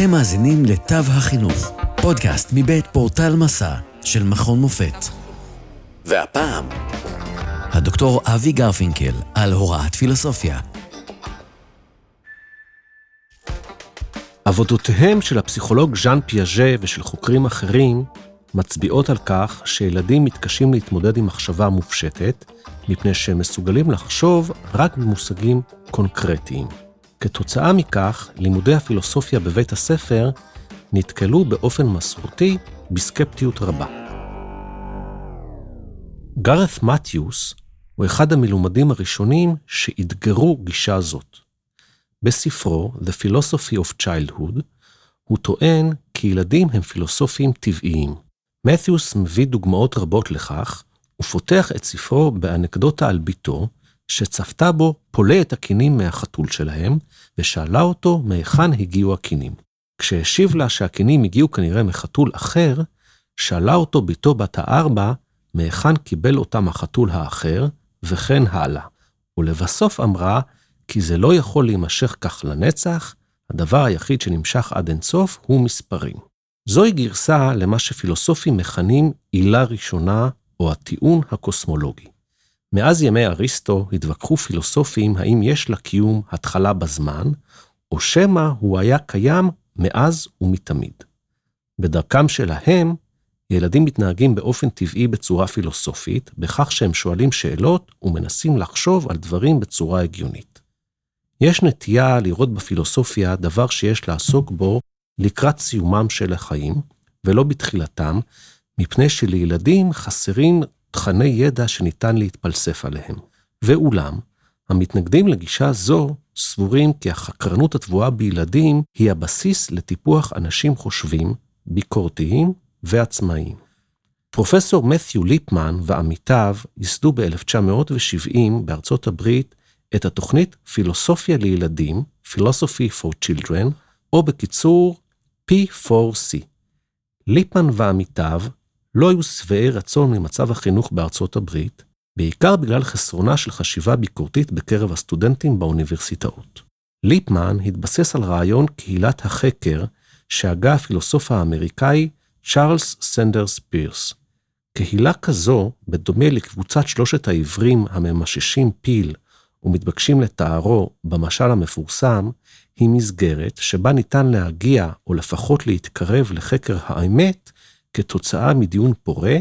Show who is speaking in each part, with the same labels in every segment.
Speaker 1: אתם מאזינים לתו החינוך, פודקאסט מבית פורטל מסע של מכון מופת. והפעם, הדוקטור אבי גרפינקל על הוראת פילוסופיה.
Speaker 2: עבודותיהם של הפסיכולוג ז'אן פיאז'ה ושל חוקרים אחרים מצביעות על כך שילדים מתקשים להתמודד עם מחשבה מופשטת, מפני שהם מסוגלים לחשוב רק במושגים קונקרטיים. כתוצאה מכך, לימודי הפילוסופיה בבית הספר נתקלו באופן מסורתי בסקפטיות רבה. גארת מתיוס הוא אחד המלומדים הראשונים שאתגרו גישה זאת. בספרו The Philosophy of Childhood, הוא טוען כי ילדים הם פילוסופים טבעיים. מתיוס מביא דוגמאות רבות לכך, ופותח את ספרו באנקדוטה על בתו, שצפתה בו פולה את הקינים מהחתול שלהם, ושאלה אותו מהיכן הגיעו הקינים. כשהשיב לה שהקינים הגיעו כנראה מחתול אחר, שאלה אותו בתו בת הארבע מהיכן קיבל אותם החתול האחר, וכן הלאה. ולבסוף אמרה, כי זה לא יכול להימשך כך לנצח, הדבר היחיד שנמשך עד אינסוף הוא מספרים. זוהי גרסה למה שפילוסופים מכנים עילה ראשונה או הטיעון הקוסמולוגי. מאז ימי אריסטו התווכחו פילוסופים האם יש לקיום התחלה בזמן, או שמא הוא היה קיים מאז ומתמיד. בדרכם שלהם, ילדים מתנהגים באופן טבעי בצורה פילוסופית, בכך שהם שואלים שאלות ומנסים לחשוב על דברים בצורה הגיונית. יש נטייה לראות בפילוסופיה דבר שיש לעסוק בו לקראת סיומם של החיים, ולא בתחילתם, מפני שלילדים חסרים תכני ידע שניתן להתפלסף עליהם. ואולם, המתנגדים לגישה זו סבורים כי החקרנות הטבועה בילדים היא הבסיס לטיפוח אנשים חושבים, ביקורתיים ועצמאיים. פרופסור מת'יו ליפמן ועמיתיו ייסדו ב-1970 בארצות הברית את התוכנית פילוסופיה לילדים, Philosophy for Children, או בקיצור P4C. ליפמן ועמיתיו לא היו שבעי רצון ממצב החינוך בארצות הברית, בעיקר בגלל חסרונה של חשיבה ביקורתית בקרב הסטודנטים באוניברסיטאות. ליפמן התבסס על רעיון קהילת החקר שהגה הפילוסוף האמריקאי צ'ארלס סנדרס פירס. קהילה כזו, בדומה לקבוצת שלושת העברים הממששים פיל ומתבקשים לתארו במשל המפורסם, היא מסגרת שבה ניתן להגיע או לפחות להתקרב לחקר האמת כתוצאה מדיון פורה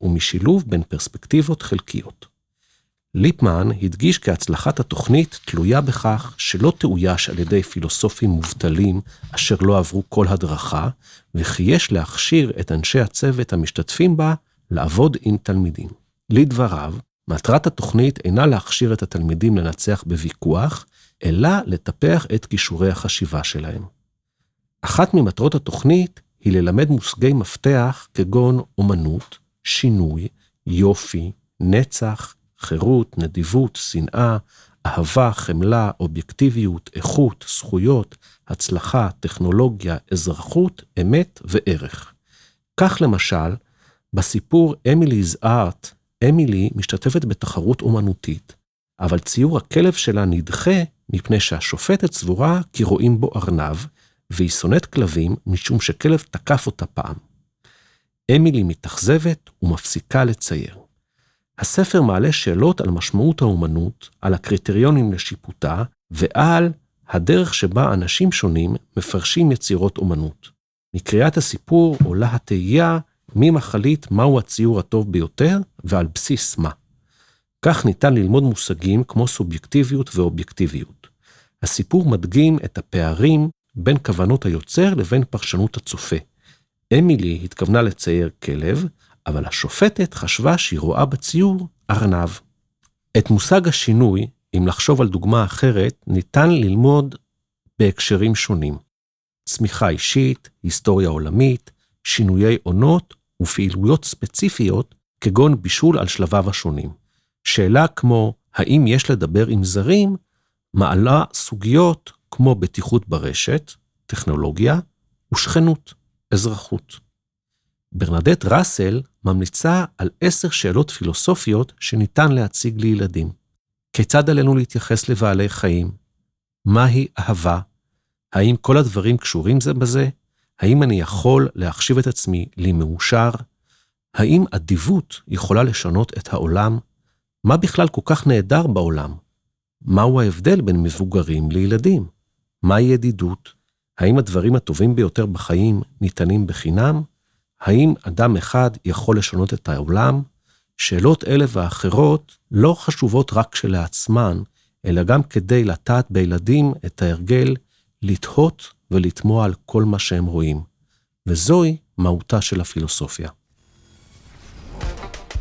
Speaker 2: ומשילוב בין פרספקטיבות חלקיות. ליפמן הדגיש כי הצלחת התוכנית תלויה בכך שלא תאויש על ידי פילוסופים מובטלים אשר לא עברו כל הדרכה, וכי יש להכשיר את אנשי הצוות המשתתפים בה לעבוד עם תלמידים. לדבריו, מטרת התוכנית אינה להכשיר את התלמידים לנצח בוויכוח, אלא לטפח את כישורי החשיבה שלהם. אחת ממטרות התוכנית היא ללמד מושגי מפתח כגון אומנות, שינוי, יופי, נצח, חירות, נדיבות, שנאה, אהבה, חמלה, אובייקטיביות, איכות, זכויות, הצלחה, טכנולוגיה, אזרחות, אמת וערך. כך למשל, בסיפור אמילי's ארט, אמילי משתתפת בתחרות אומנותית, אבל ציור הכלב שלה נדחה מפני שהשופטת סבורה כי רואים בו ארנב, והיא שונאת כלבים משום שכלב תקף אותה פעם. אמילי מתאכזבת ומפסיקה לצייר. הספר מעלה שאלות על משמעות האומנות, על הקריטריונים לשיפוטה, ועל הדרך שבה אנשים שונים מפרשים יצירות אומנות. מקריאת הסיפור עולה התהייה מי מחליט מהו הציור הטוב ביותר ועל בסיס מה. כך ניתן ללמוד מושגים כמו סובייקטיביות ואובייקטיביות. הסיפור מדגים את הפערים בין כוונות היוצר לבין פרשנות הצופה. אמילי התכוונה לצייר כלב, אבל השופטת חשבה שהיא רואה בציור ארנב. את מושג השינוי, אם לחשוב על דוגמה אחרת, ניתן ללמוד בהקשרים שונים. צמיחה אישית, היסטוריה עולמית, שינויי עונות ופעילויות ספציפיות כגון בישול על שלביו השונים. שאלה כמו האם יש לדבר עם זרים, מעלה סוגיות כמו בטיחות ברשת, טכנולוגיה ושכנות, אזרחות. ברנדט ראסל ממליצה על עשר שאלות פילוסופיות שניתן להציג לילדים. כיצד עלינו להתייחס לבעלי חיים? מהי אהבה? האם כל הדברים קשורים זה בזה? האם אני יכול להחשיב את עצמי למאושר? האם אדיבות יכולה לשנות את העולם? מה בכלל כל כך נהדר בעולם? מהו ההבדל בין מבוגרים לילדים? מהי ידידות? האם הדברים הטובים ביותר בחיים ניתנים בחינם? האם אדם אחד יכול לשנות את העולם? שאלות אלה ואחרות לא חשובות רק כשלעצמן, אלא גם כדי לטעת בילדים את ההרגל לתהות ולתמוע על כל מה שהם רואים. וזוהי מהותה של הפילוסופיה.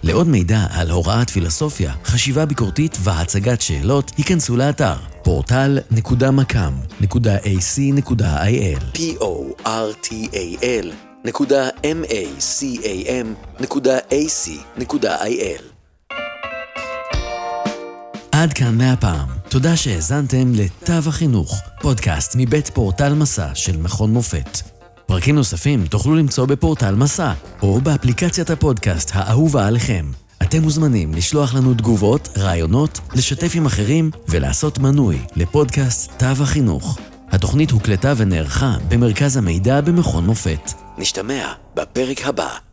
Speaker 1: לעוד מידע על הוראת פילוסופיה, חשיבה ביקורתית והצגת שאלות, היכנסו לאתר portal.macam.ac.il p-o-r-t-a-l נקודה m-a-c-a-m.ac.il עד כאן מהפעם. תודה שהאזנתם לתו החינוך, פודקאסט מבית פורטל מסע של מכון מופת. פרקים נוספים תוכלו למצוא בפורטל מסע, או באפליקציית הפודקאסט האהובה עליכם. אתם מוזמנים לשלוח לנו תגובות, רעיונות, לשתף עם אחרים ולעשות מנוי לפודקאסט תו החינוך. התוכנית הוקלטה ונערכה במרכז המידע במכון מופת. נשתמע בפרק הבא.